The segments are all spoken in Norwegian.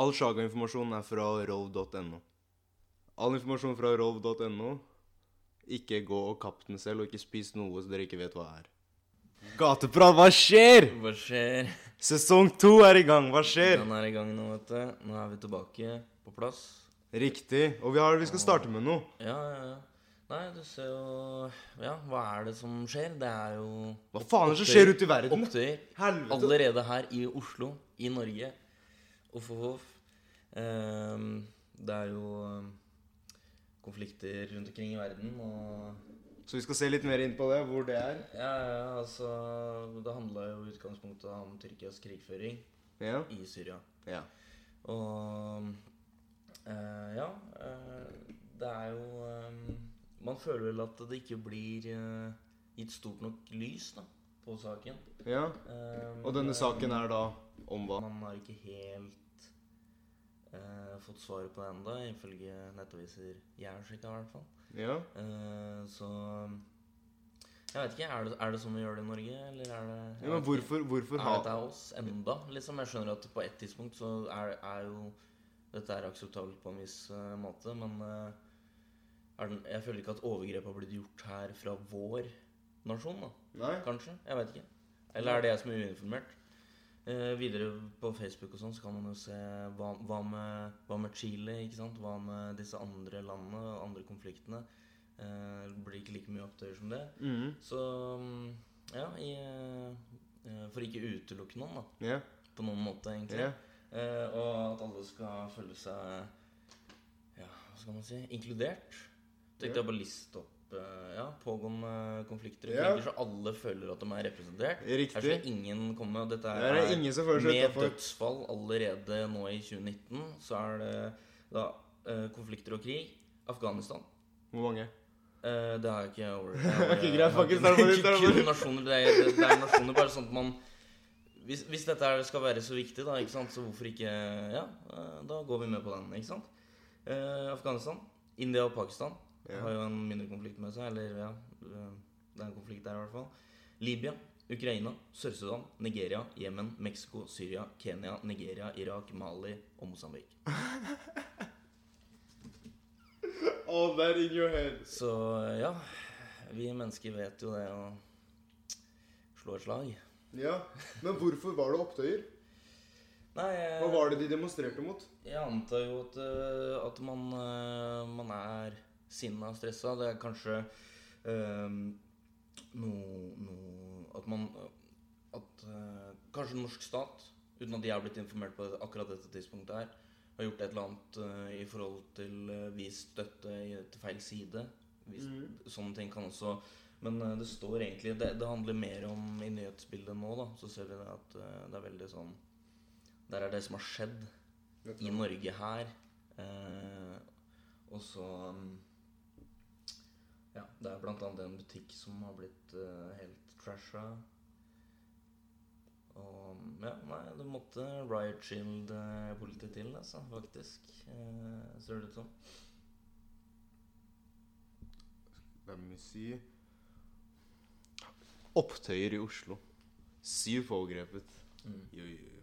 All Sjaga-informasjon er fra rov.no. All informasjon fra rov.no. Ikke gå og kapp den selv, og ikke spis noe så dere ikke vet hva er. Gateprat, hva skjer? Hva skjer? Sesong to er i gang, hva skjer? Den er i gang nå, vet du. Nå er vi tilbake på plass. Riktig. Og vi, har, vi skal starte med noe. Ja, ja, ja. Nei, du ser jo Ja, hva er det som skjer? Det er jo Hva faen er det som skjer ute i verden? opptøyer allerede her i Oslo, i Norge. Uff, uff, uff. Ehm, det er jo ehm, konflikter rundt omkring i verden, og Så vi skal se litt mer inn på det, hvor det er. Ja, ja, altså Det handla jo i utgangspunktet om Tyrkias krigføring Ja. i Syria. ja. Og eh, ja eh, Det er jo eh, Man føler vel at det ikke blir eh, gitt stort nok lys da, på saken. ja. Eh, Og denne saken er da om hva? Man har ikke helt eh, fått svaret på det ennå, ifølge nettaviser jeg har sjekka, i hvert fall. Ja. Eh, så jeg vet ikke. Er det, er det sånn vi gjør det i Norge, eller er det ja men hvorfor, hvorfor Er dette oss enda? Liksom, jeg skjønner at på et tidspunkt så er, er jo dette er akseptabelt på en viss uh, måte, men uh, er den, jeg føler ikke at overgrep har blitt gjort her fra vår nasjon, da. Nei? Kanskje? Jeg vet ikke. Eller er det jeg som er uinformert? Eh, videre på Facebook og sånn så kan man jo se hva, hva, med, hva med Chile, ikke sant? Hva med disse andre landene og andre konfliktene? Eh, det blir ikke like mye opptøyer som det. Mm. Så mm, ja, i, eh, for ikke utelukke noen, da. Yeah. På noen måte, egentlig. Yeah. Og at alle skal føle seg Ja, hva skal man si inkludert. Tenkte yeah. jeg bare liste opp ja, pågående konflikter og Ja. kriger, så alle føler at de er representert. Riktig. Her skal ingen komme. Dette Det er ingen som føler seg med dødsfall allerede nå i 2019. Så er det da eh, konflikter og krig. Afghanistan. Hvor mange? Uh, det har jeg ikke over Det greit, Pakistan var litt- Ikke nasjoner, det er, det, er nasjoner bare sånn at man hvis, hvis dette skal være så viktig, da, ikke sant, så hvorfor ikke Ja, eh, da går vi med på den, ikke sant? Uh, Afghanistan. India og Pakistan Ja. har jo en mindre konflikt med seg. Eller ja, det er en konflikt der i hvert fall. Libya, Ukraina, Sør-Sudan, Nigeria, Jemen, Mexico, Syria, Kenya, Nigeria, Irak, Mali og Mosambik. All that in your head. Så ja, vi mennesker vet jo det å slå et slag. Ja, Men hvorfor var det opptøyer? Nei, Hva var det de demonstrerte mot? jeg antar jo at, eh, at man, eh, man er sinna stressa. Det er kanskje øh, noe, noe At man At øh, kanskje norsk stat, uten at de er blitt informert på akkurat dette tidspunktet her, har gjort et eller annet øh, i forhold til uh, vist støtte til feil side. Hvis, Sånne ting kan også Men eh, det står egentlig det, det handler mer om i nyhetsbildet nå, da. Så ser vi det at eh, det er veldig sånn Der er det som har skjedd i Norge her. Eh, og så mm, Ja, det er annet en butikk som har blitt uh, helt trasha. Og ja, nei, det måtte Riot Shield-politi til, altså, faktisk. Uh, ser det ut som. La meg si Opptøyer i Oslo. Syv pågrepet. Mm. Jo, jo, jo.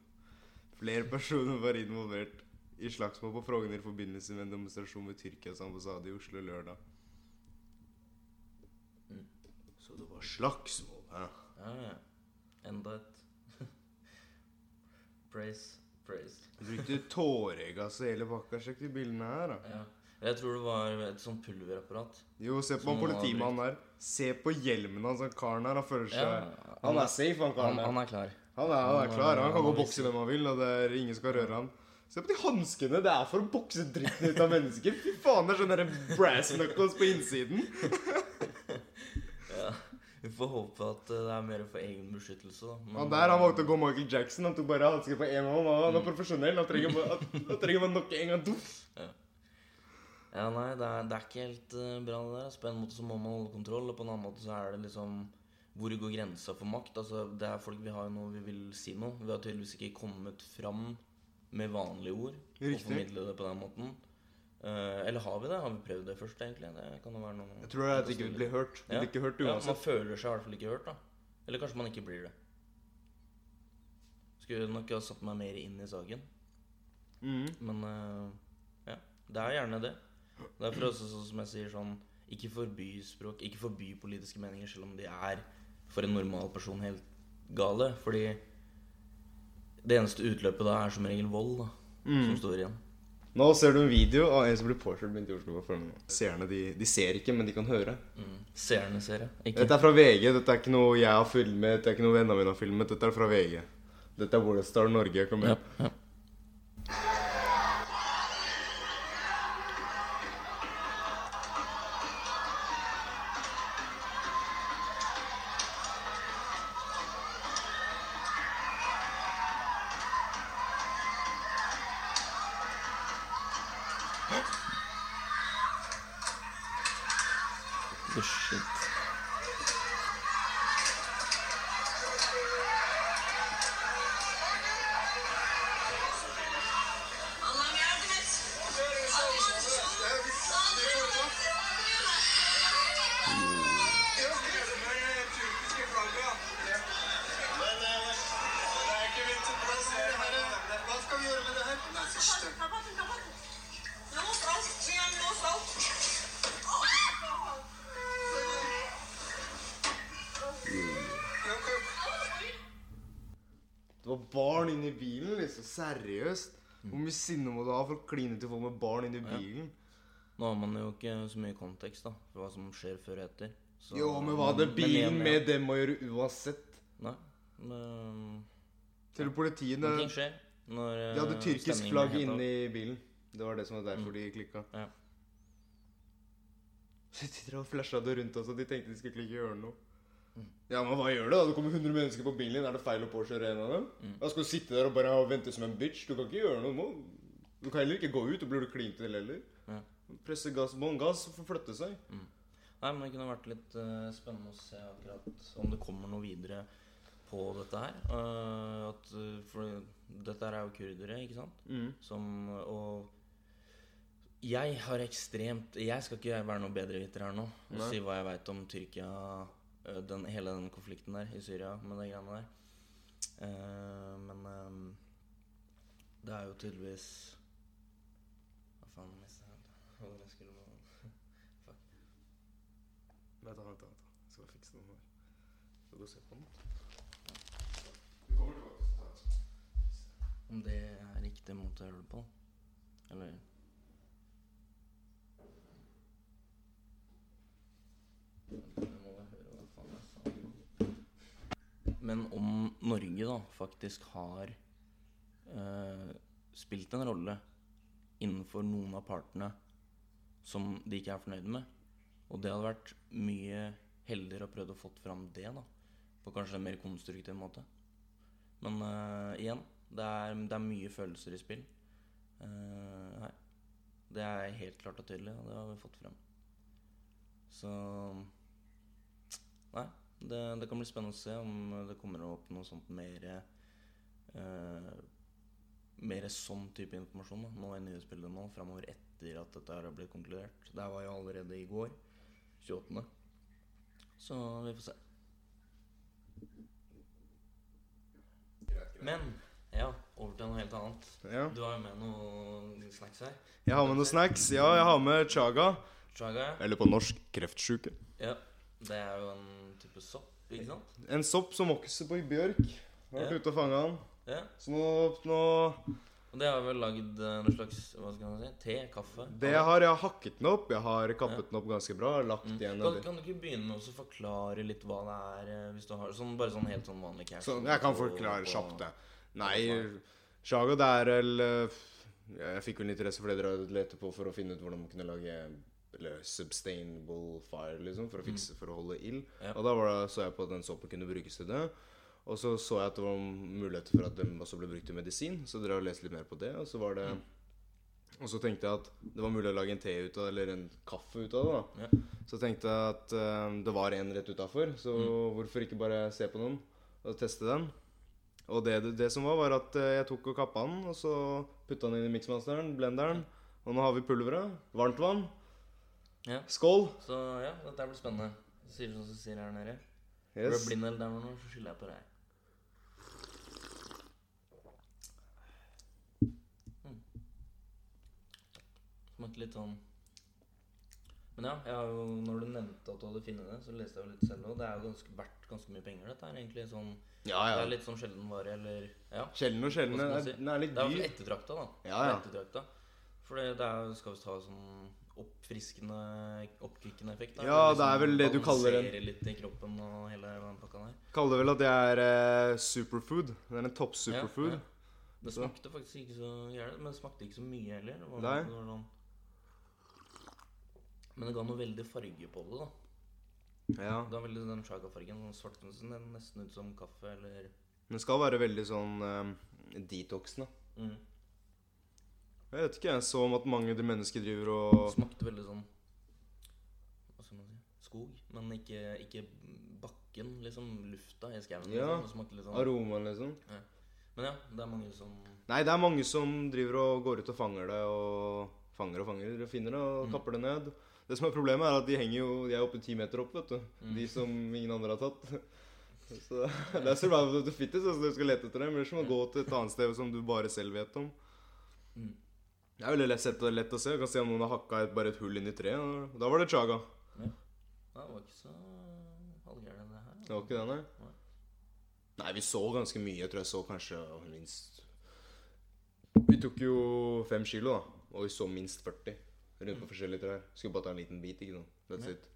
Flere personer var involvert i slagsmål på Frogner i forbindelse med en demonstrasjon ved Tyrkias ambassade i Oslo lørdag. Mm. Så det var slagsmål? Ja, ja. Enda et Praise. Praise. Du brukte tåregass og hele pakka. Sjekk de bildene her, da. Ja. Jeg tror det var et sånt pulverapparat. Jo, se på han politimannen der. Se på hjelmen hans, han karen her. Han føler seg Ja, Han er safe, han Han, karen han han er klar. Han er, han er klar. Han kan gå og bokse hvem han vil, og det er ingen skal røre han. Se på de hanskene. Det er for å bokse dritten ut av mennesker. Fy faen, det er sånne brass knuckles på innsiden. Ja. Vi får håpe at eh, det er mer for egen beskyttelse, da. Men- Han der han valgte å gå Michael Jackson. Han tok bare hansker på én hånd. Han er profesjonell. Han trenger bare, han trenger bare nok en gang. Duff. Ja, nei, det er, det er ikke helt eh, bra det der. På en måte så må man holde kontroll, og på en annen måte så er det liksom Hvor går grensa for makt? Altså, det er folk vi har nå noe vi vil si noe. Vi har tydeligvis ikke kommet fram med vanlige ord og Riktig. formidle det på den måten. Eh, eller har vi det? Har vi prøvd det først, egentlig? Det kan jo være noe Jeg tror det er at det ikke blir hørt. Det Ja. blir ikke hørt Ja, man føler seg i hvert fall ikke hørt, da. Eller kanskje man ikke blir det. Skulle nok ha satt meg mer inn i saken. Mm. Men eh, ja, det er gjerne det. Derfor også sånn som jeg sier sånn Ikke forby språk, ikke forby politiske meninger, selv om de er for en normal person helt gale. Fordi det eneste utløpet da er som regel vold, da, som står igjen. Nå ser du en video av en som blir påkjørt midt i Oslo. Seerne de, de ser ikke, men de kan høre. Mm. Seerne ser. Ikke Dette er fra VG. Dette er ikke noe jeg har filmet. Dette er ikke noe vennene mine har filmet. Dette er fra VG. Dette er Wallstar Norge. Kom ja, igjen. ja. Det var barn inni bilen, liksom. Seriøst. Hvor mye sinne må du ha for å kline til folk med barn inni bilen? Nå har man jo ikke så mye kontekst da for hva som skjer før og etter. Så- Jo, men hva hadde bilen ja. med dem å gjøre uansett? Nei, men Til politiet når, ting skjer når De hadde eh, tyrkisk flagg inni bilen. Det var det som var derfor de klikka. Ja. Så de flasha det rundt oss, og de tenkte de skulle ikke gjøre noe. Mm. Ja, men hva gjør du da? Det kommer 100 mennesker på bilen din. Er det feil å påkjøre en av dem? Mm. Da skal du sitte der og bare vente som en bitch. Du kan ikke gjøre noe. Du kan heller ikke gå ut, og blir du klint til heller. Ja. Presse gass, bånn gass, flytte seg. Nei, men det kunne vært litt uh, spennende å se akkurat om det kommer noe videre på dette her. Uh, at, eh, for dette her er jo kurdere, ikke sant? Mm. Som Og jeg har ekstremt Jeg skal ikke være noe bedreviter her nå og si hva jeg veit om Tyrkia, den, hele den konflikten der i Syria med de greiene der. Uh, men um, det er jo tydeligvis Hva faen mistet jeg det jeg skulle Fuck. Vent, vent, vent. Jeg skal fikse den her. Skal du se på den? Om det er riktig måte å gjøre det på? Eller Jeg må bare høre hva faen jeg sa. Men om Norge da faktisk har eh, spilt en rolle innenfor noen av partene som de ikke er fornøyd med, og det hadde vært mye heldigere å prøve å fått fram det da, på kanskje en mer konstruktiv måte. Men eh, igjen, det er, det er mye følelser i spill. Eh, her. Det er helt klart og tydelig, og det har vi fått frem. Så Nei, det, det kan bli spennende å se om det kommer opp noe sånt mer eh, Mer sånn type informasjon da, nå i nyhetsbildet nå, framover etter at dette her har blitt konkludert. Det var jo allerede i går, 28. Så vi får se. Men ja, over til noe helt annet. Ja. Du har jo med noe snacks her. Jeg har med noen snacks. Ja, jeg har med chaga. Chaga. Eller på norsk kreftsjuke. Ja, det er jo en type sopp, ikke sant? En sopp som vokser på bjørk. Jeg har vært Ja. ute og fanga den. Ja. Så nå, nå Og det har vel lagd eh, noe slags hva skal man si, te, kaffe? Det jeg har, jeg har hakket den opp. Jeg har kappet den opp ganske bra. Lagt Mm. igjen Kan, kan du ikke begynne med å forklare litt hva det er, eh, hvis du har sånn, bare sånn helt sånn vanlig cash? Så jeg kan forklare kjapt det. Nei, Shago, det er vel eh, Jeg fikk vel interesse for det dere lette på for å finne ut hvordan man kunne lage eller sustainable fire, liksom, for å fikse, for å holde ild. Ja. Og da var det, så jeg på at den soppen kunne brukes til det. Og så så jeg at det var muligheter for at den også ble brukt til medisin, så dere har lest litt mer på det. Og så var det Og så tenkte jeg at det var mulig å lage en te ut av det, eller en kaffe ut av det. da Ja. Så tenkte jeg at um, det var en rett utafor, så hvorfor ikke bare se på noen og teste den? Og det, det, det som var, var at eh, jeg tok og kappa den, og så putta den inn i miksmasteren, blenderen. Og nå har vi pulveret. Varmt vann. Ja. Skål. Så ja, dette blir spennende. Sier du som du sier her nede? Er du er blind eller der nå, så skylder jeg på deg. Mm. smakte litt sånn Men ja, jeg har jo, når du nevnte at du hadde funnet det, så leste jeg jo litt selv òg. Det er jo ganske, verdt ganske mye penger, dette her. egentlig sånn Ja, ja. Det er litt sånn sjelden vare, eller Ja. Sjelden og sjelden. Si? den er litt Det er jo dyr. ettertrakta, da. Ja, ja. Ettertrakta. For det, det er, skal visst ha sånn oppfriskende, oppkvikkende effekt. Da. Ja, det er vel det du kaller en- Balansere litt i kroppen og hele den pakka der. Kaller vel at det er eh, superfood. Det er en topp superfood. Ja, ja. Det smakte faktisk ikke så gærent, men det smakte ikke så mye heller. Det var, det var sånn. Men det ga noe veldig farge på det, da. Ja. Det var veldig den chaga-fargen. Sånn svart, sånn, nesten ut som kaffe eller Den skal være veldig sånn um, detoxende. mm. Jeg vet ikke, jeg så om at mange de mennesker driver og Smakte veldig sånn Hva skal man si? Skog. Men ikke, ikke bakken, liksom. Lufta i skauen. Ja. Liksom. Sånn aromaen, liksom. Men ja, det er mange som Nei, det er mange som driver og går ut og fanger det, og fanger og fanger og finner det og Mm. kapper det ned. Det som er problemet, er at de henger jo De er oppe ti meter opp, vet du. Mm. De som ingen andre har tatt. Så det er survival of the fittest, altså du skal lete etter dem. Ellers må du gå til et annet sted som du bare selv vet om. Mm. Det er veldig lett, lett å se. Du kan se om noen har hakka et, bare et hull inn i treet. Da var det chaga. Ja, det var ikke så halvgæren, det her. Det var ikke det, nei? Nei. Nei, vi så ganske mye. Jeg tror jeg så kanskje minst Vi tok jo fem kilo, da. Og vi så minst 40 rundt på forskjellige trær. Skulle bare ta en liten bit, ikke sant. That's it.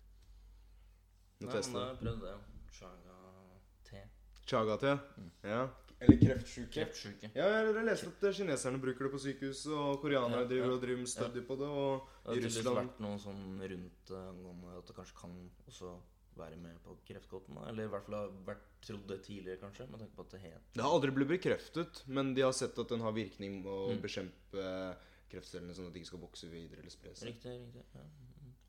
Nå tester vi. chaga-te. Chaga-te. Mm. Ja. Eller kreftsjuke. Kreftsjuke. Ja, jeg har lest at kineserne bruker det på sykehus, og koreanere Ja, driver ja. og driver study på det, og i Det har det tydeligvis Russland vært noe sånn rundt angående at det kanskje kan også være med på kreftgåten. Eller i hvert fall har vært trodd det tidligere, kanskje, med tanke på at det het Det har aldri blitt bekreftet, men de har sett at den har virkning med å Mm. bekjempe kreftcellene, sånn at de ikke skal vokse videre eller spre seg. Riktig, riktig. Ja.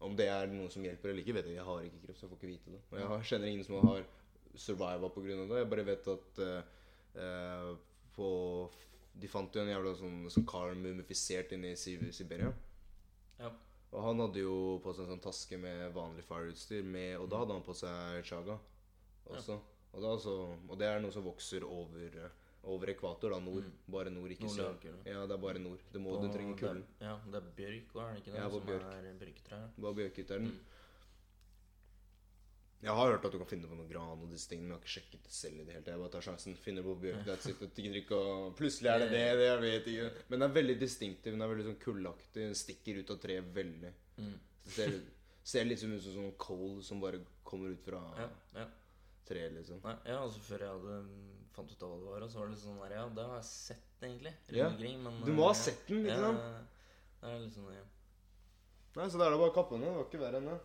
Om det er noe som hjelper eller ikke, vet jeg. Jeg har ikke kreft, så jeg får ikke vite det. Og jeg har, kjenner ingen som har surviva pga. det. Jeg bare vet at eh, eh, på De fant jo en jævla sånn, sånn kar mumifisert inne i Siberia. Ja. Og han hadde jo på seg en sånn taske med vanlig fireutstyr, med, og da hadde han på seg chaga også. Og, da, så, og det er noe som vokser over, over ekvator, da. Nord. Bare nord, ikke sør. Ja, det er bare nord. Det må, på, du trenger er- kulden. Ja, det er bjørk òg, er det ikke det? Ja, som bjørk. er bjørketrær. Bare bjørket den. Mm. Jeg har hørt at du kan finne på noe gran og disse tingene, men jeg har ikke sjekket det selv i det hele tatt. Jeg bare tar sjansen, finner på bjørk, that's it. Jeg gidder ikke å Plutselig er det det, det jeg vet ikke. Men den er veldig distinktiv. Den er veldig sånn kullaktig. Den stikker ut av treet veldig. Mm. Ser, ser litt ut som sånn coal som bare kommer ut fra Ja, ja. treet, liksom. Nei, ja, altså Før jeg hadde fant ut av hva det var, så var det litt sånn der Ja, det har jeg sett, egentlig. Ja. omkring, men, Du må ha eh, sett den, ikke ja. Det er litt sånn, ja. Nei, så da er det bare å kappe den. Det var ikke verre enn det.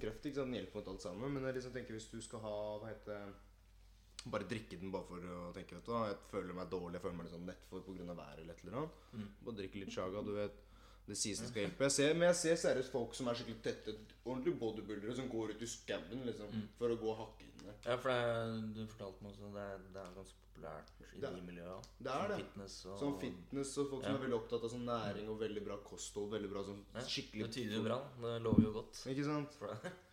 Kreft ikke sant, den hjelper mot alt sammen, men jeg liksom tenker hvis du skal ha hva heter Bare drikke den bare for å tenke vet du Jeg føler meg dårlig, jeg føler meg litt sånn nettfor pga. været eller et eller annet. Mm. Bare drikke litt chaga, du vet. Det sies det skal hjelpe. Jeg ser, men jeg ser seriøst folk som er skikkelig tette, ordentlige bodybuildere, som går ut i skauen liksom, Mm. for å gå og hakke inn der. Ja, for det, du fortalte meg også det det er ganske populært i Det- de miljøene. det er Som det. Fitness og som fitness og folk som er veldig opptatt av sånn næring og veldig bra kosthold. Veldig bra sånn ja, skikkelig Det tyder jo bra. Det lover jo godt. Ikke sant?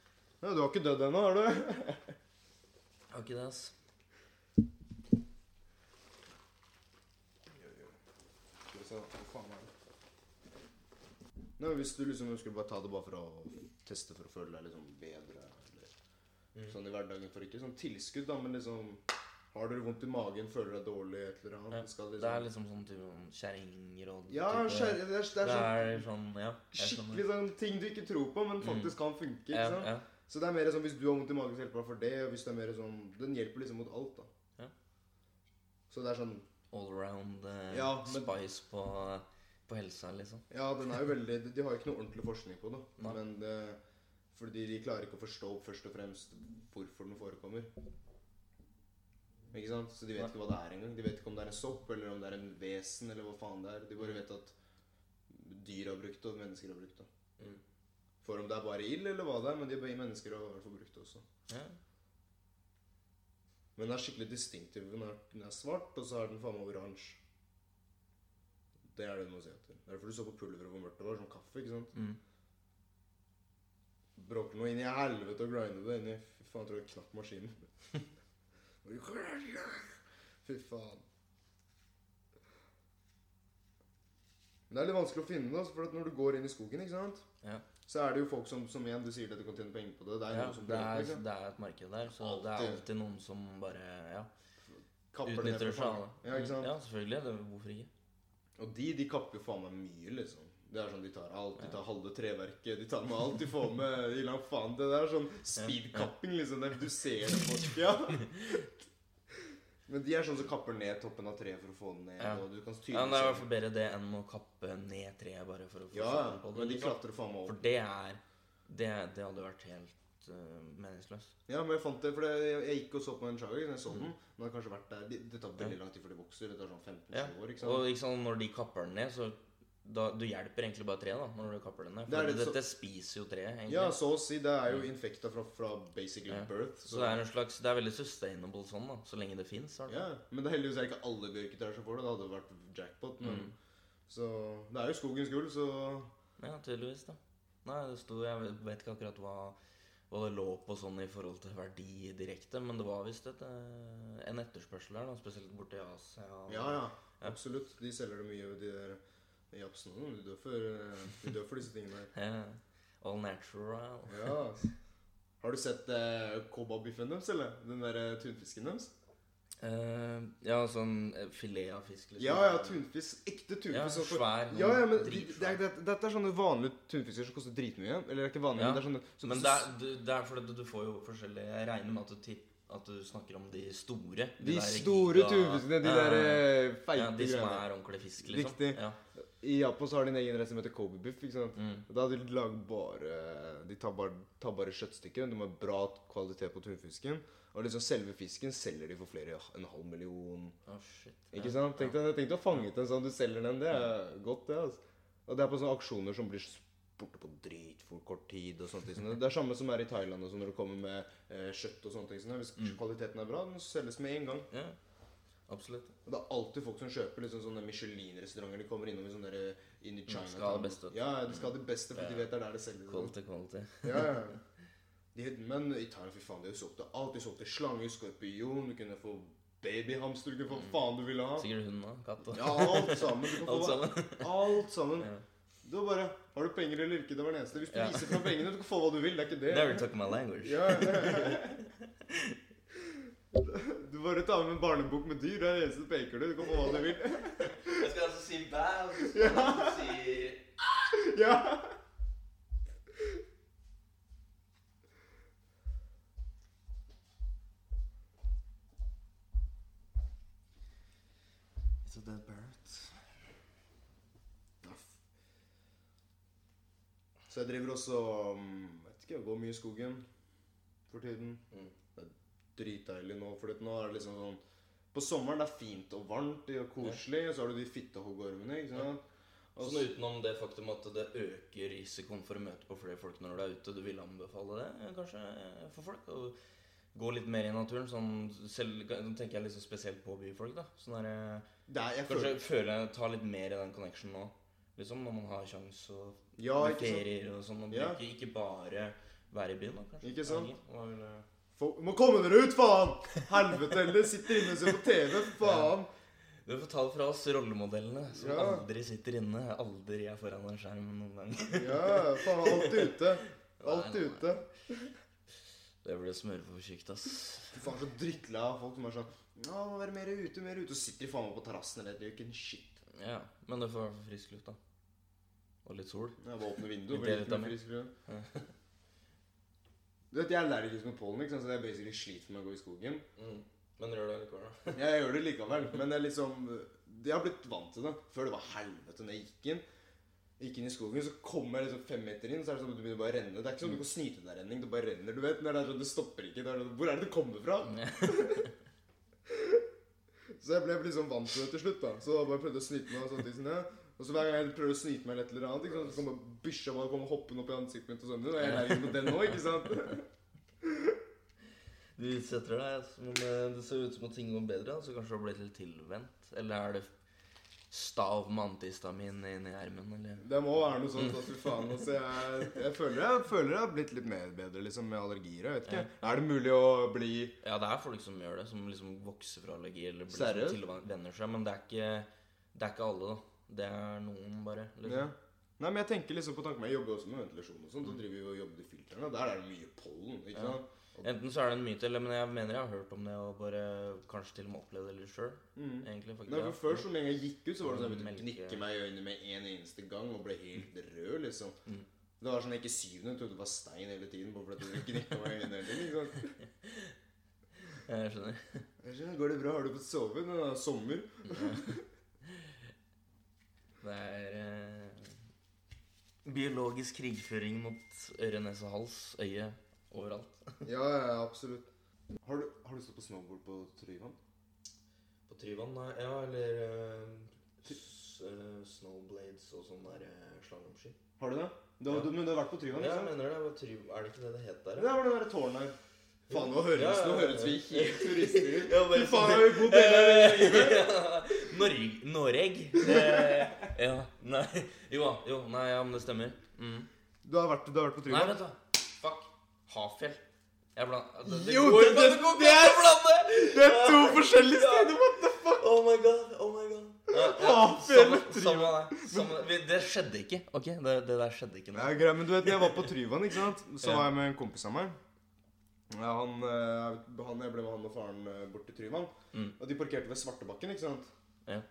Ja, du har ikke dødd ennå, har du? Har ikke det, ass. Nei, Hvis du liksom skulle bare ta det bare for å teste for å føle deg liksom bedre eller Mm. sånn i hverdagen for ikke sånn tilskudd, da, men liksom Har du vondt i magen, føler deg dårlig, et eller annet Ja, det skal Det er liksom sånn type kjerringråd. Ja, type- det er, det Det er sånn er sånn, ja. skikkelig sånn ting du ikke tror på, men faktisk kan funke. ikke Ja, sant? ja. Så det er mer sånn hvis du har vondt i magen, så hjelper den for det. Og hvis det er mer sånn Den hjelper liksom mot alt, da. Ja. Så det er sånn All around Ja, men- spice på, på helsa, liksom. Ja, den er jo veldig De, de har jo ikke noe ordentlig forskning på det. Men det, fordi de klarer ikke å forstå først og fremst hvorfor den forekommer. Ikke sant? Så de vet ikke hva det er engang. De vet ikke om det er en sopp, eller om det er en vesen, eller hva faen det er. De bare vet at dyr har brukt det, og mennesker har brukt det. Mm. For om det er bare ild, eller hva det er, men de mennesker har i hvert fall brukt det også. Ja. Men den er skikkelig distinktiv. Den er, den er svart, og så er den faen meg oransje. Det er det du må se etter. Er derfor du så på pulveret hvor mørkt det var. Sånn kaffe, ikke sant? Mm. Bråker noe inn i helvete og grinder det inn i Fy faen, jeg tror jeg knakk maskinen. Fy faen. Men det er litt vanskelig å finne det, altså, for når du går inn i skogen, ikke sant Ja. så er det jo folk som, som igjen, du sier at du kan tjene penger på det. Det er Ja, som det er, det, det er et marked der, så det er Alltid. alltid noen som bare ja, kapper utnytter seg. Ja? Ja, selvfølgelig. Det, hvorfor ikke? Og de, de kapper jo faen meg mye, liksom. Det er sånn De tar alt. De tar halve treverket. De tar med alt de får med. De lang faen, Det der er sånn speedkapping, liksom. Du ser det på Ja. Men de er sånn som kapper ned toppen av treet for å få den ned. Ja. Og du kan Ja, men Det er i hvert fall bedre det enn å kappe ned treet bare for å få Ja, den på det. men de liksom. klatrer faen meg For det er Det, det hadde vært helt uh, meningsløst. Ja, men jeg fant det, for jeg, jeg gikk og så på en Chaga. Jeg så Mm. den. Den har kanskje vært der. Det, det tar veldig lang tid før de vokser. Det tar sånn 15 Ja. år. ikke sant? Og ikke sant, når de kapper den ned, så da, du hjelper egentlig bare treet da, når du kapper den ned. Det er For så- spiser jo treet, egentlig. Ja, så å si. Det er jo infekta fra, fra basically Ja. birth. Så det er en slags Det er veldig sustainable sånn, da. Så lenge det fins. Ja, men det er heldigvis er ikke alle bjørketrær som får det. Det hadde vært jackpot. Men, Mm. Så det er jo skogens gull, så Ja, tydeligvis, da. Nei, det sto Jeg vet ikke akkurat hva, hva det lå på sånn i forhold til verdi direkte, men det var visst et, eh, en etterspørsel der, da, spesielt borti Asia. og- Ja, ja. Absolutt. De selger det mye, de der japsene. De dør for, dør for disse tingene her. Yeah. All natural. Ja. Har du sett eh, kobabiffen deres, eller? Den der eh, tunfisken deres? Uh, ja, sånn eh, filet av fisk, liksom. Ja, ja, tunfisk. Ekte tunfisk. Ja, sånn svær, Ja, ja, men Dette det, det det, er sånne vanlige tunfisker som koster dritmye. Eller det er ikke vanlige, Ja, men det er sånne så Men det er, du- det er fordi du, du får jo forskjellige Jeg regner med at du, at du snakker om de store. De de store tunfiskene, de Ja, der feite eh, ja, De som er ordentlige fisk, liksom. Riktig. Ja. I Japan så har de en egen rett som heter Kobe biff. ikke sant? Mm. Da de lager bare De tar bare, tar bare kjøttstykker. De har bra kvalitet på tunfisken. Og liksom selve fisken selger de for flere en halv million. Oh, shit. Ikke sant? Tenk deg, tenk deg å fange den en sånn, du selger den. Det er godt, det. altså. Og det er på sånne aksjoner som blir borte på dritfort kort tid. og sånt. Liksom. Det er samme som er i Thailand og sånn, når det kommer med eh, kjøtt og sånne ting. Sånn. Hvis Mm. kvaliteten er bra, den selges med en gang. Ja, absolutt. Og det er alltid folk som kjøper liksom sånne Michelin-restauranter. De kommer innom i sånne der, inn i China. De skal ha det beste. Ja, de skal ha det beste, for Ja. de vet det er der det selges. Quality, quality. Ja, ja. De, men i Thailand, fy faen, de solgte alt. De solgte slange, skorpion, du kunne få babyhamster, du kunne få mm. faen du ville ha. Sikkert hund og katt og Ja, alt sammen. Alt sammen. Alt sammen. Ja. Det var bare Har du penger eller ikke? Det var det eneste. Hvis du Ja. viser fram pengene, du kan få hva du vil. Det er ikke det. Never talk my language. Ja. Du bare tar med en barnebok med dyr. Det er det eneste du peker du. Du kan få hva du vil. Jeg skal altså si bæ, og så skal jeg si Ja. It's a dead parrot. Så jeg driver også um, vet ikke, jeg går mye i skogen for tiden. Mm. Dritdeilig nå, for nå er det liksom sånn På sommeren det er fint og varmt og koselig, og så har du de fittehoggormene. ikke sant? Og Sånn utenom det faktum at det øker risikoen for å møte på flere folk når du er ute, du vil anbefale det eh, kanskje eh, for folk? Å gå litt mer i naturen? Sånn, selv, nå tenker jeg liksom spesielt på byfolk. da Sånn der, eh, det er, jeg Kanskje føler, føle ta litt mer i den connectionen nå. Liksom Når man har kjangs og Ja, ikke ferier og sånn. Og Ja. bruke ikke bare være i byen, da, kanskje. Ikke sant? Henge. Folk må komme dere ut, faen! Helvete heller! Sitter inne og ser på TV. Faen! Du får ta det fra oss rollemodellene som Ja. aldri sitter inne. Aldri er foran en skjerm noen gang. Ja, faen. Alltid ute. Alltid ute. Det blir smøre for tjukt, ass. Fy faen, så drittlei av folk som er sånn Ja, må være mer ute, mer ute. Og sitter faen meg på terrassen eller det en shit. Ja, men du får i hvert fall frisk luft, da. Og litt sol. Ja, bare åpne vinduet. Litt mer D-vitamin. Du vet, Jeg er allergisk mot pollen, ikke sant? så jeg basically sliter med å gå i skogen. Mm. Men gjør det likevel, da. Jeg gjør det likevel, men jeg liksom Jeg har blitt vant til det. Før det var helvete når jeg gikk inn. Gikk inn i skogen, så kommer jeg liksom fem meter inn, så er det sånn at du begynner bare å renne. Det er ikke sånn at du kan snyte deg renning. Det bare renner. du vet, når Det er sånn, det stopper ikke. Det er sånn, hvor er det det kommer fra? Så jeg ble liksom vant til det til slutt. da Så da bare prøvde å snyte meg. Og sånne ting sånn, ja. Og så hver gang jeg prøver å snyte meg eller et eller annet, ikke sant? så kommer bikkja bare kommer hoppende opp i ansiktet mitt. Og sånn, og jeg er mot den nå, ikke sant? Du utsetter deg, som men eh, det ser ut som at ting går bedre. Så kanskje du har blitt litt tilvendt. Eller er det stav med antihistamin inni i ermen, eller Det må være noe sånt. Altså, faen, altså, jeg, jeg, føler, jeg føler jeg har blitt litt mer bedre liksom, med allergier. Jeg vet ikke. Er det mulig å bli Ja, det er folk som gjør det, som liksom vokser fra allergi eller blir liksom tilvenner seg, men det er ikke Det er ikke alle, da. Det er noen, bare. ja. Liksom. Nei, men jeg tenker liksom på tanken Jeg jobber også med ventilasjon og sånt. Da driver jo og jobber i filtrene. Der er det mye pollen. ikke Ja. sant? Enten så er det en myte, eller men jeg mener jeg har hørt om det og bare kanskje til og med opplevd det litt sjøl. Mm. Egentlig, faktisk. Nei, ja. for Før, så lenge jeg gikk ut, så var det sånn at jeg begynte å knikke meg i øynene med en eneste gang og ble helt rød, liksom. Mm. Det var sånn jeg ikke syvende trodde det var stein hele tiden. Bare fordi du knikka meg i øynene hele tiden. Jeg skjønner. Jeg skjønner, Går det bra? Har du fått sove? Det er sommer. Det er eh, biologisk krigføring mot øre, nese, hals, øye overalt. Ja, ja, absolutt. Har du, har du stått på snowboard på Tryvann? På Tryvann, nei. Ja, eller uh, eh, snowblades og sånn der uh, slalåmski. Har du det? Du, har- Ja. du, men du har vært på Tryvann? Ja, ikke jeg sant? mener det. var Try er det ikke det det het der? Det var det der tårnet her. Faen, nå høres, Ja, ja, ja. nå høres vi helt turister ut. Ja, faen, har vi bodd hele livet? Norge Noreg? Eh, ja. Nei. Jo. Jo, nei, ja, men det stemmer. Mm. Du har vært, du har vært på Nei, vent, da. Fuck. Hafjell. Jeg blant... Det, det Jo, går det- det- det går det er- blande! Det er to forskjellige steder! What the fuck? Oh my god, oh my god. Ja, ja, samme- samme det. Samme- Det skjedde ikke. Ok, det, det der skjedde ikke. Ja, greit, men du vet, når jeg var på Tryvann, ikke sant? så var jeg med en kompis av meg. Ja, han, eh, han, jeg ble med han og faren eh, bort til Tryvann. Mm. Og de parkerte ved Svartebakken, ikke sant? Ja.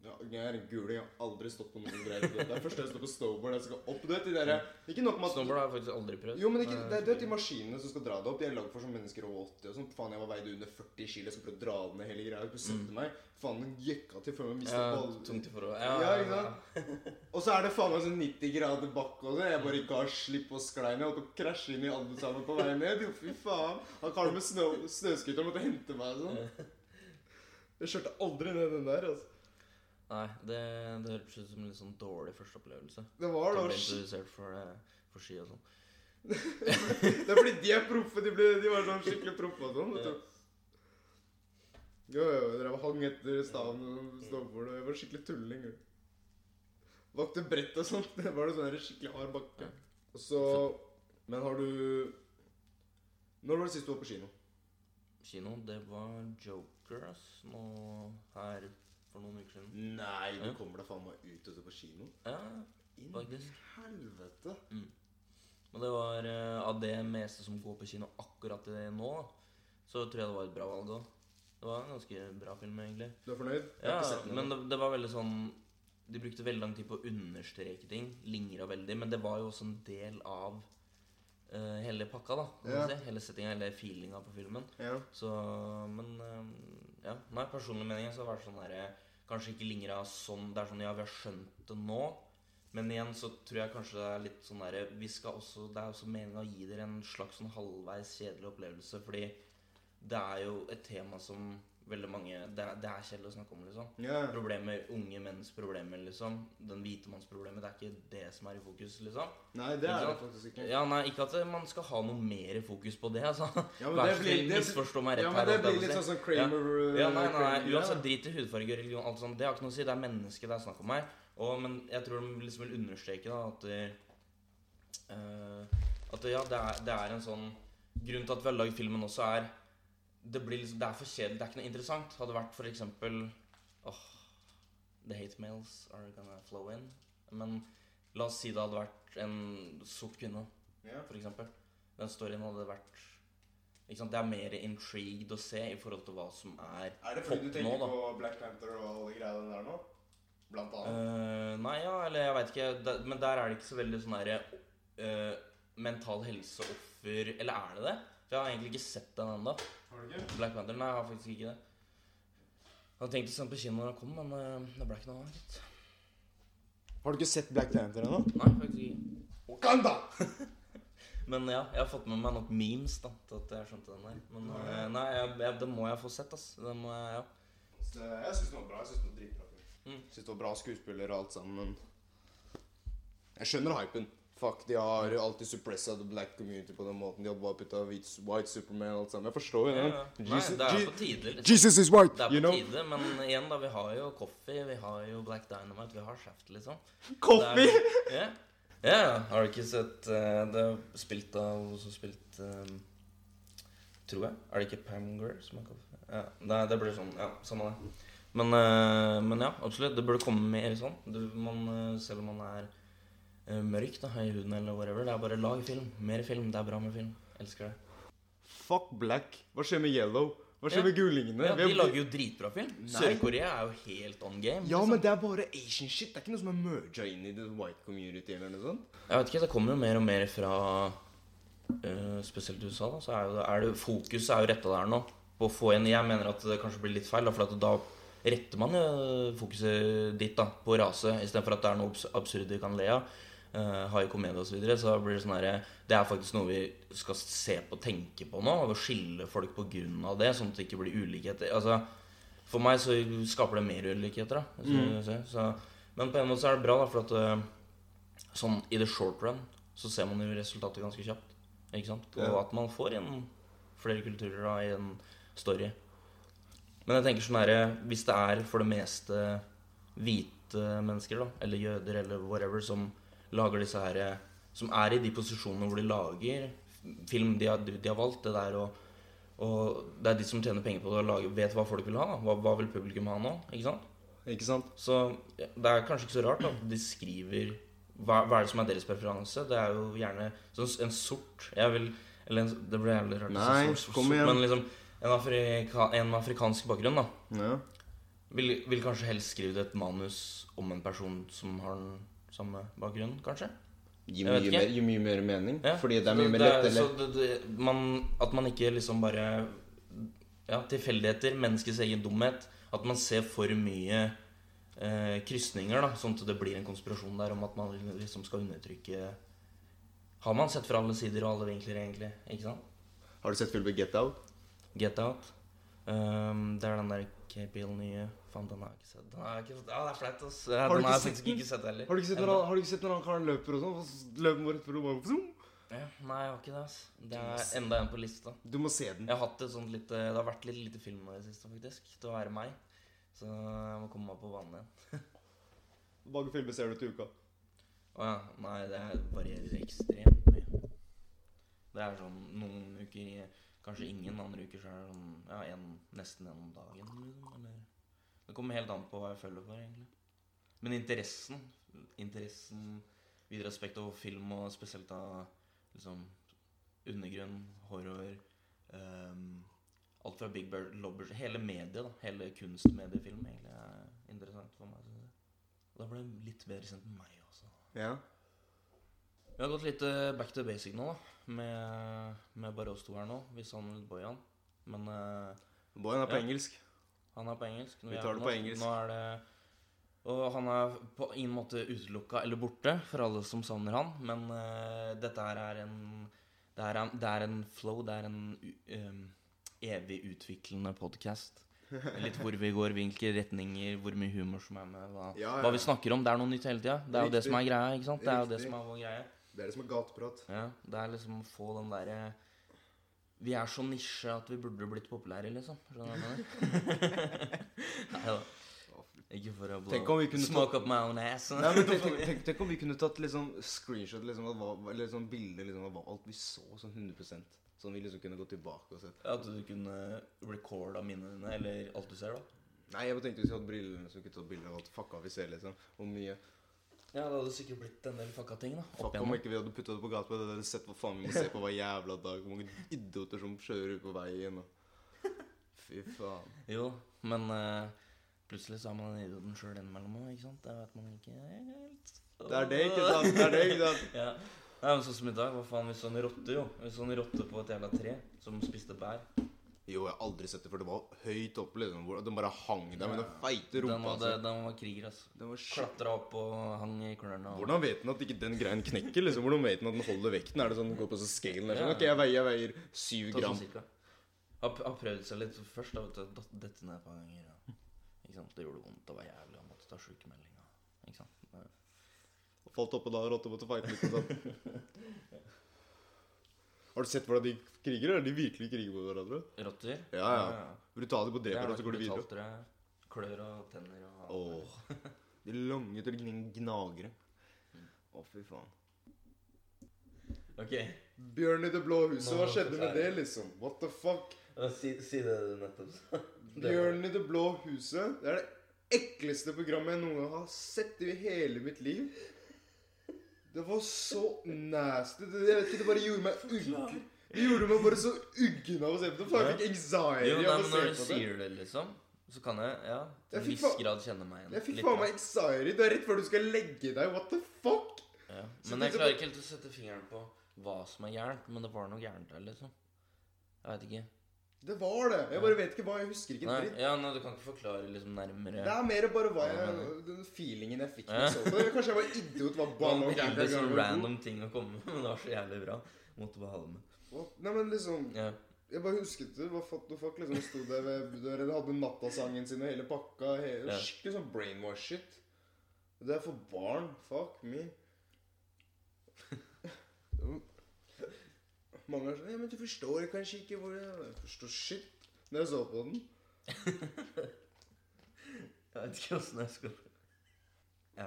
Ja, jeg er guling. Jeg har aldri stått på noen greier. Det er første jeg står på snowboard. Jeg skal opp. Du vet, de der, Ikke nok med at Snowboard har jeg faktisk aldri prøvd. Jo, men ikke, det du vet de maskinene som skal dra det opp, de er lagd for som mennesker over 80 og sånn. Faen, jeg var veid under 40 kilo, jeg skal prøve å dra ned hele greia. Skulle sette meg. Faen, den jekka til før mistet Mm. ja, ballen. tungt i forhold. Ja, Ja, ikke sant? Og så er det faen meg sånn 90 grader bakke og det. Jeg bare ga slipp og sklei ned. Jeg holdt på å krasje inn i alle sammen på vei ned. Jo, fy faen. Han karen med snø, snøskuter måtte hente meg og sånn. Jeg kjørte aldri ned den der, altså. Nei, det, det hørtes ut som en litt sånn dårlig førsteopplevelse. Det var da introdusert for, eh, for ski og sånn. Det er fordi de er proffe. De, ble, de var sånn skikkelig proffe og sånn. vet du. Jo, jo, dere hang etter staven og stod for det. jeg var skikkelig tulling. Vakte brett og sånt. Det var det sånn skikkelig hard bakke. Og så Men har du Når var det sist du var på kino? Kino, det var Joker, ass. Nå her for noen uker siden. Nei, du Ja. kommer deg faen meg ut og ser på kino? Ja, Inn Faktisk. helvete. Men det var uh, av det meste som går på kino akkurat i nå, så tror jeg det var et bra valg òg. Det var en ganske bra film, egentlig. Du er fornøyd? Ja, men det, det var veldig sånn De brukte veldig lang tid på å understreke ting. Lingra veldig. Men det var jo også en del av uh, hele pakka, da. Ja. si. Hele settinga, hele feelinga på filmen. Ja. Så Men eh, ja. Nei, personlig mening så har det sånn derre Kanskje ikke lingra sånn Det er sånn Ja, vi har skjønt det nå. Men igjen så tror jeg kanskje det er litt sånn derre Det er også meninga å gi dere en slags sånn halvveis kjedelig opplevelse, fordi det er jo et tema som veldig mange Det er, det er kjedelig å snakke om, liksom. Yeah. Problemer, unge menns problemer, liksom. Den hvite manns problemer. Det er ikke det som er i fokus, liksom. Nei, det er det faktisk ikke. Ja, nei, Ikke at man skal ha noe mer fokus på det, altså. Ja, men Vær det så blir- snill, det- misforstå meg rett Ja, her. men det holdt blir litt sånn som Kramer Ja, nei, nei, nei, Kramer- uansett drit i hudfarge, religion, alt sånt. Det har ikke noe å si. Det er mennesket det er snakk om her. Og, men jeg tror de liksom vil understreke da at det, eh, At ja, det er, det er en sånn Grunnen til at vi har lagd filmen også, er det, blir liksom, det er for kjedelig. Det er ikke noe interessant. Hadde vært for eksempel oh, The hate mails are gonna flow in. Men la oss si det hadde vært en sort kvinne, yeah. for eksempel. Den storyen hadde vært? Det er mer intrigued å se i forhold til hva som er Er det fordi du tenker nå, på Black Panther og alle greiene der nå? Blant annet. Uh, nei, ja, eller jeg veit ikke. Da, men der er det ikke så veldig sånn derre uh, mental helse-offer Eller er det det? For jeg har egentlig ikke sett den ennå. Black Panther. Nei, jeg har faktisk ikke det. Jeg hadde tenkt å sende på kino når han kom, men eh, det ble ikke noe av. gitt. Har du ikke sett Black Panther ennå? Nei, faktisk ikke. Wakanda! Men ja, jeg har fått med meg nok memes da, til at jeg skjønte den der. Men nei, nei, jeg, jeg, det må jeg få sett, ass. Det må jeg, ja. Så Jeg syns den var bra. Jeg synes den var dritbra. Mm. Synes det var bra skuespiller og alt sammen, men Jeg skjønner hypen. Fuck, de har alltid suppressa the black community på den måten. De har bare putta white, white superman og alt sammen. Jeg forstår jo Ja, det. Nei, det er på tide. Liksom. Jesus is white, Det er you på know? tide, men igjen, da. Vi har jo Coffee, vi har jo Black Dynamite, vi har Shaft, liksom. Coffee! Er- Ja. Ja, ja. Har du ikke sett uh, Det er spilt av hun som spilte um, Tror jeg. Er det ikke Pam Grier som er Coffee? Ja. Nei, det blir sånn. Ja, samme det. Men, uh, men ja, absolutt. Det burde komme mer sånn. Du, man, eh, selv om man er eh, mørk da, i huden eller whatever, det er bare lag film. Mer film. Det er bra med film. Elsker det. Fuck black. Hva skjer med yellow? Hva skjer Ja. med gulingene? Ja, de lager jo dritbra film. Sør-Korea er jo helt on game. Ja, liksom. men det er bare Asian shit. Det er ikke noe som er merga inn i the white community eller noe sånt. Jeg vet ikke, det kommer jo mer og mer fra uh, spesielt USA. da, så er jo det, er det, Fokuset er jo retta der nå. På å få inn, Jeg mener at det kanskje blir litt feil, da, for da retter man jo fokuset ditt da, på rase, istedenfor at det er noe abs absurd du kan le av. Uh, High komedie osv. Så, videre, så blir det sånn herre Det er faktisk noe vi skal se på og tenke på nå. Og skille folk på grunn av det, sånn at det ikke blir ulikheter. Altså, for meg så skaper det mer ulikheter, da. Mm. så, men på en måte så er det bra, da, for at uh, sånn i the short run så ser man jo resultatet ganske kjapt. Ikke sant? Og Ja. at man får inn flere kulturer da, i en story. Men jeg tenker sånn herre Hvis det er for det meste hvite mennesker, da, eller jøder, eller whatever, som lager disse her Som er i de posisjonene hvor de lager film de har, de har valgt, det der og, og det er de som tjener penger på det og lager, vet hva folk vil ha. Hva, hva vil publikum ha nå? Ikke sant? Ikke sant? Så det er kanskje ikke så rart at de skriver hva, hva er det som er deres preferanse? Det er jo gjerne sånn en sort Jeg vil Eller en, det blir jævlig rart Nei, sort, sort, kom igjen. Men liksom en, afrika, en afrikansk bakgrunn da Ja. vil, vil kanskje helst skrive et manus om en person som har den samme bakgrunn, kanskje? Gir mye, mer, gir mye mer mening. Ja, Fordi det er mye mer lett. lett så eller det, det, man, At man ikke liksom bare Ja, tilfeldigheter, menneskets egen dumhet. At man ser for mye eh, krysninger, da, sånn at det blir en konspirasjon der om at man liksom skal undertrykke Har man sett fra alle sider og alle vinkler, egentlig? Ikke sant? Har du sett filmen Get Out? Get Out. Um, det er den der KPL nye Faen, den har jeg ikke sett. Den har jeg ikke, ja, det er flaut, ass. Ja, Har du ikke sett den? ikke sett heller. Har du ikke sett når han, har du ikke sett når han karen løper og sånn? så Løper bare etterpå og bare zoom? Ja, nei, jeg har ikke det. ass Det er enda en på lista. Du må se den. Jeg har hatt et sånt lite Det har vært litt lite film nå i det siste, faktisk. Til å være meg. Så jeg må komme meg på banen igjen. Hvor mange filmer ser du til uka? Å ja. Nei, det varierer ekstremt mye. Det er sånn noen uker Kanskje ingen andre uker så er det sånn Ja, en, nesten en om dagen. Liksom, eller Det kommer helt an på hva jeg føler for, egentlig. Men interessen Interessen Videre aspekt av film, og spesielt av liksom undergrunn, horror um, Alt fra Big Bird, Lobbers Hele mediet, da. Hele kunstmediefilm egentlig er interessant for meg. Da ble det litt bedre kjent med meg også. Ja. Vi har gått litt eh, back to basic nå, da. Med, med bare oss to her nå. Vi savner litt Bojan. Men eh, Boyan er på Ja. engelsk. han er på engelsk. Vi tar det på engelsk. Nå er det Og han er på ingen måte utelukka eller borte for alle som savner han. Men uh, dette her er en det er, en det er en flow. Det er en um, evig utviklende podkast. Litt hvor vi går, hvilke retninger, hvor mye humor som er med. Hva, Ja, ja. hva vi snakker om. Det er noe nytt hele tida. Det er jo det som er greia. ikke sant? Det er jo det som er vår greie. Det er det som er gateprat. Ja, det er liksom å få den derre Vi er så nisje at vi burde blitt populære, liksom. Skjønner du hva jeg mener? Nei da. Ikke for å blå. Smoke up my own ass. Nei, men tenk, tenk, tenk, tenk om vi kunne tatt liksom screenshot liksom, av eller sånn bilder liksom, av alt vi så sånn 100 Sånn vi liksom kunne gå tilbake og sett. At du kunne recorda minnene dine, eller alt du ser, da. Nei, jeg tenkte hvis vi hadde brillene, så kunne vi tatt bilde av alt fucka vi ser, liksom. Hvor mye Ja, det hadde sikkert blitt en del fucka ting, da. Fuck om ikke vi hadde putta det på gata. det hadde sett hva faen vi må se på hver jævla dag. Hvor mange idioter som kjører ut på veien. Og... Fy faen. Jo, men uh, plutselig så er man den idioten sjøl innimellom òg, ikke sant? Det vet man ikke helt. Det er det, ikke sant? Det er det, ikke sant? Ja. Nei, men Sånn som i dag, hva faen, vi så en rotte, jo. Vi så en rotte på et jævla tre som spiste bær. Jo, jeg har aldri sett det, for det var høyt oppe. liksom hvor Den bare hang der med den feite rumpa. Den, hadde, Altså. den var kriger, altså. Den var. Klatra opp og hang i klørne. og- Hvordan vet den at ikke den greien knekker? liksom? Hvordan vet den at den holder vekten? Er det sånn, går på sånn scalen der, sånn, Ok, jeg veier, jeg veier syv gram. Sånn gram. cirka. Har, har prøvd seg litt først, da, vet du. Dette ned et par ganger. Ja. Ikke sant? Det gjorde vondt. Det var jævlig. Han måtte ta Og falt oppå da og rotte måtte fighte litt og sånn. Har du sett hvordan de kriger? Eller de virkelig kriger mot hverandre? Rotter? Ja, ja. Brutale på Det dreper, er og så går de videre. brutalt, tror jeg. Klør og tenner og Åh, De lange til de gnagere. Å, fy faen. Ok. Bjørn i det blå huset, hva skjedde med det, liksom? What the fuck? Si, si det du nettopp sa. Bjørn i det blå huset. Det er det ekleste programmet jeg noen gang har sett i hele mitt liv. Det var så nasty. Det, jeg vet ikke, det bare gjorde meg uggen. Det gjorde meg bare så uggen av å se på det. For jeg fikk anxiety Jo, nei, av å se på det. når du sier det, liksom, så kan jeg ja, til Jeg en viss grad kjenne meg igjen. Jeg fikk faen meg anxiety. Det er rett før du skal legge deg. What the fuck? Ja. Men jeg klarer ikke helt å sette fingeren på hva som er gærent. Men det var noe gærent der, liksom. Jeg vet ikke. Det var det. Jeg bare vet ikke hva. Jeg husker ikke en dritt. ja, nei, Du kan ikke forklare liksom nærmere Det er mer bare hva jeg, den feelingen jeg fikk Ja. så det. Kanskje jeg var idiot. Var Det barn var og sånn random ting å komme med, men det var så jævlig bra. Måtte bare ha det med. Nei, men liksom Ja. Jeg bare husket det. Hva fuck, fuck liksom sto der ved døren, hadde nattasangen sin og hele pakka. Hele, Ja. Skikkelig sånn brainwash-shit. Det er for barn. Fuck me. Mange er sånn Ja, men du forstår kanskje ikke hvor jeg Jeg forstår shit når jeg så på den. Jeg vet ikke åssen jeg skal Ja.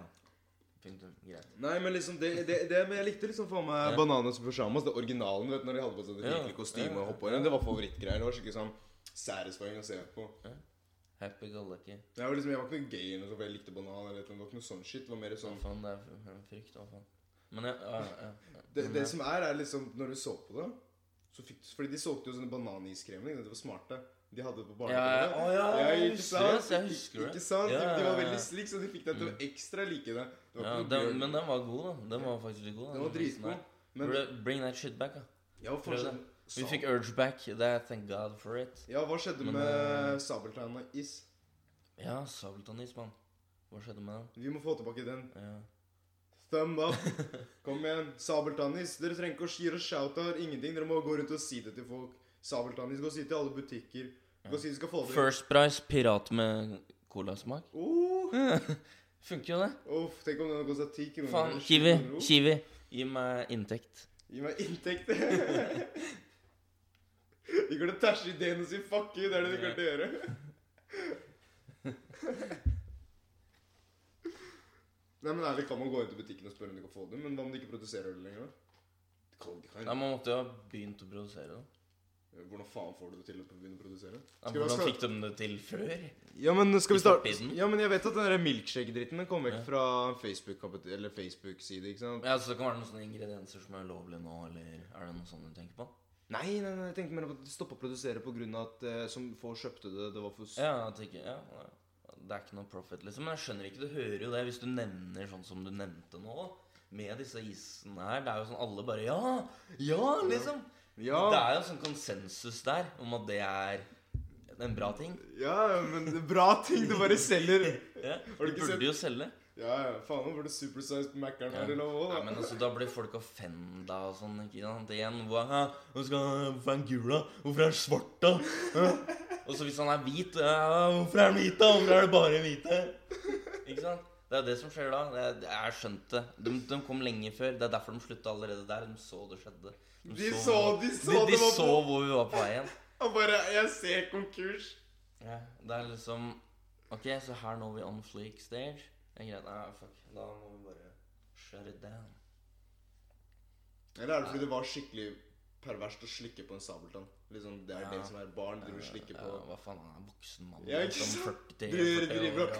Punktum. Greit. Nei, men liksom det, det, det Men jeg likte liksom faen meg Ja. Bananas pyjamas. Det originalen, vet når de hadde på Ja. virkelig kostyme og hoppa. Det var favorittgreier. Det var skikkelig sånn satisfying å se på. Happy go lucky. Jeg var liksom, jeg var ikke noe gay eller noe, for jeg likte banan. eller. Det var ikke noe sånn shit. Det var mer Hva sånn faen, det er frykt, hva faen. Men jeg, ja, ja, ja. Det, det som er, er liksom Når du så på det så fikk, Fordi de solgte jo sånne bananiskremene. De var smarte. De hadde det på Ja, ja, ja, jeg ikke husker det, sant? jeg husker det. Ikke sant? De, de var veldig slik, så de fikk deg til å ekstra like det. Det var ja, den, men den var god, da. Den var faktisk litt god. Den var dritgod. Men bring that shit back, da. ja, det. Vi fikk Urge back. Er thank God for it. ja, hva skjedde Men, med uh, sabeltann og is? Ja, Sabeltann og Is, mann. Hva skjedde med den? Vi må få tilbake den. Ja. Thumb up. Kom igjen. Sabeltannis. Dere trenger ikke å gi oss shout-out. Ingenting. Dere må gå rundt og si det til folk. Sabeltannis. Gå og si det til alle butikker. Gå og si de skal få det. First Price pirat med colasmak. Oh, Funker jo det. Uff, tenk om den koster ti kroner. Faen, Kiwi. Kiwi. Gi meg inntekt. Gi meg inntekt. De kommer til å tæsje ideen og si fuck you. Det er det de kommer til å gjøre. Nei, men ærlig, Kan man gå inn til butikken og spørre om de kan få det? Men hva om de ikke produserer det lenger? De kan, de kan. Nei, Man måtte jo ha begynt å produsere det. Hvordan faen får du det til å begynne å produsere? Ja, hvordan skal- fikk de det til før? Ja, men skal vi starte? Ja, men jeg vet at den der milkshake-dritten kom vekk Ja. fra Facebook- eller Facebook-side, ikke sant? Ja, så Det kan være noen sånne ingredienser som er ulovlige nå, eller er det noe sånt du tenker på? Nei, nei, nei, jeg tenkte mer på at de stoppa å produsere pga. at eh, som få kjøpte det. Det var for Ja, jeg tenker, ja, ja. Det er ikke noe profit, liksom. Men jeg skjønner ikke, du hører jo det hvis du nevner sånn som du nevnte nå. Med disse isene her. Det er jo sånn alle bare Ja! Ja, liksom! Ja, Det er jo sånn konsensus der om at det er en bra ting. ja, men det bra ting du bare selger. Ja, du burde jo selge. Ja, ja, faen, nå det supersize på Mækkern Ja. her lov Nei, men altså, Da blir folk offenda og sånn. ikke sant? Igjen, hva. Hva skal, da? Hvorfor er han svart, da? Og så hvis han er hvit Hvorfor er han hvit, da? Hvorfor er det bare hvite? Ikke sant? Det er det som skjer da. Det Jeg har skjønt det. De, de kom lenge før. Det er derfor de slutta allerede der. De så det skjedde. De så- de så de, de var så på- hvor vi var på vei igjen. Han bare Jeg ser konkurs. Ja, det er liksom Ok, så her når vi on fleak stage. Det er greit. Nei, fuck. Da må vi bare shut it down. Eller er det fordi det var skikkelig perverst å slikke på en sabeltann? Liksom, Det er Ja. det som er barn. Driver og slikker Ja, på hva faen, han er voksen mann. Ja, ikke liksom, sant? 40, Driver- 40 år og-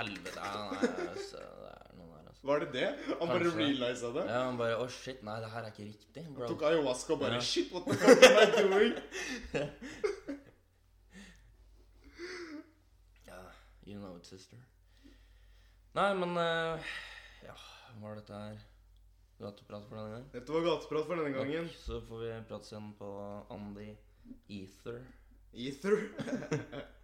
helvete. Nei, altså, det er noe der, altså. Var det det? Han bare Kanskje. realisa det? Ja, han bare Å, shit, nei, det her er ikke riktig, bro. Tok ayahuasca og bare Ja. Shit, what the fuck am I doing? Ja, you know it, sister. Nei, men uh, Ja, hva var dette her? Gateprat for denne gang? Dette var gateprat for denne gangen. Takk, Så får vi prates igjen på the Ether. Ether.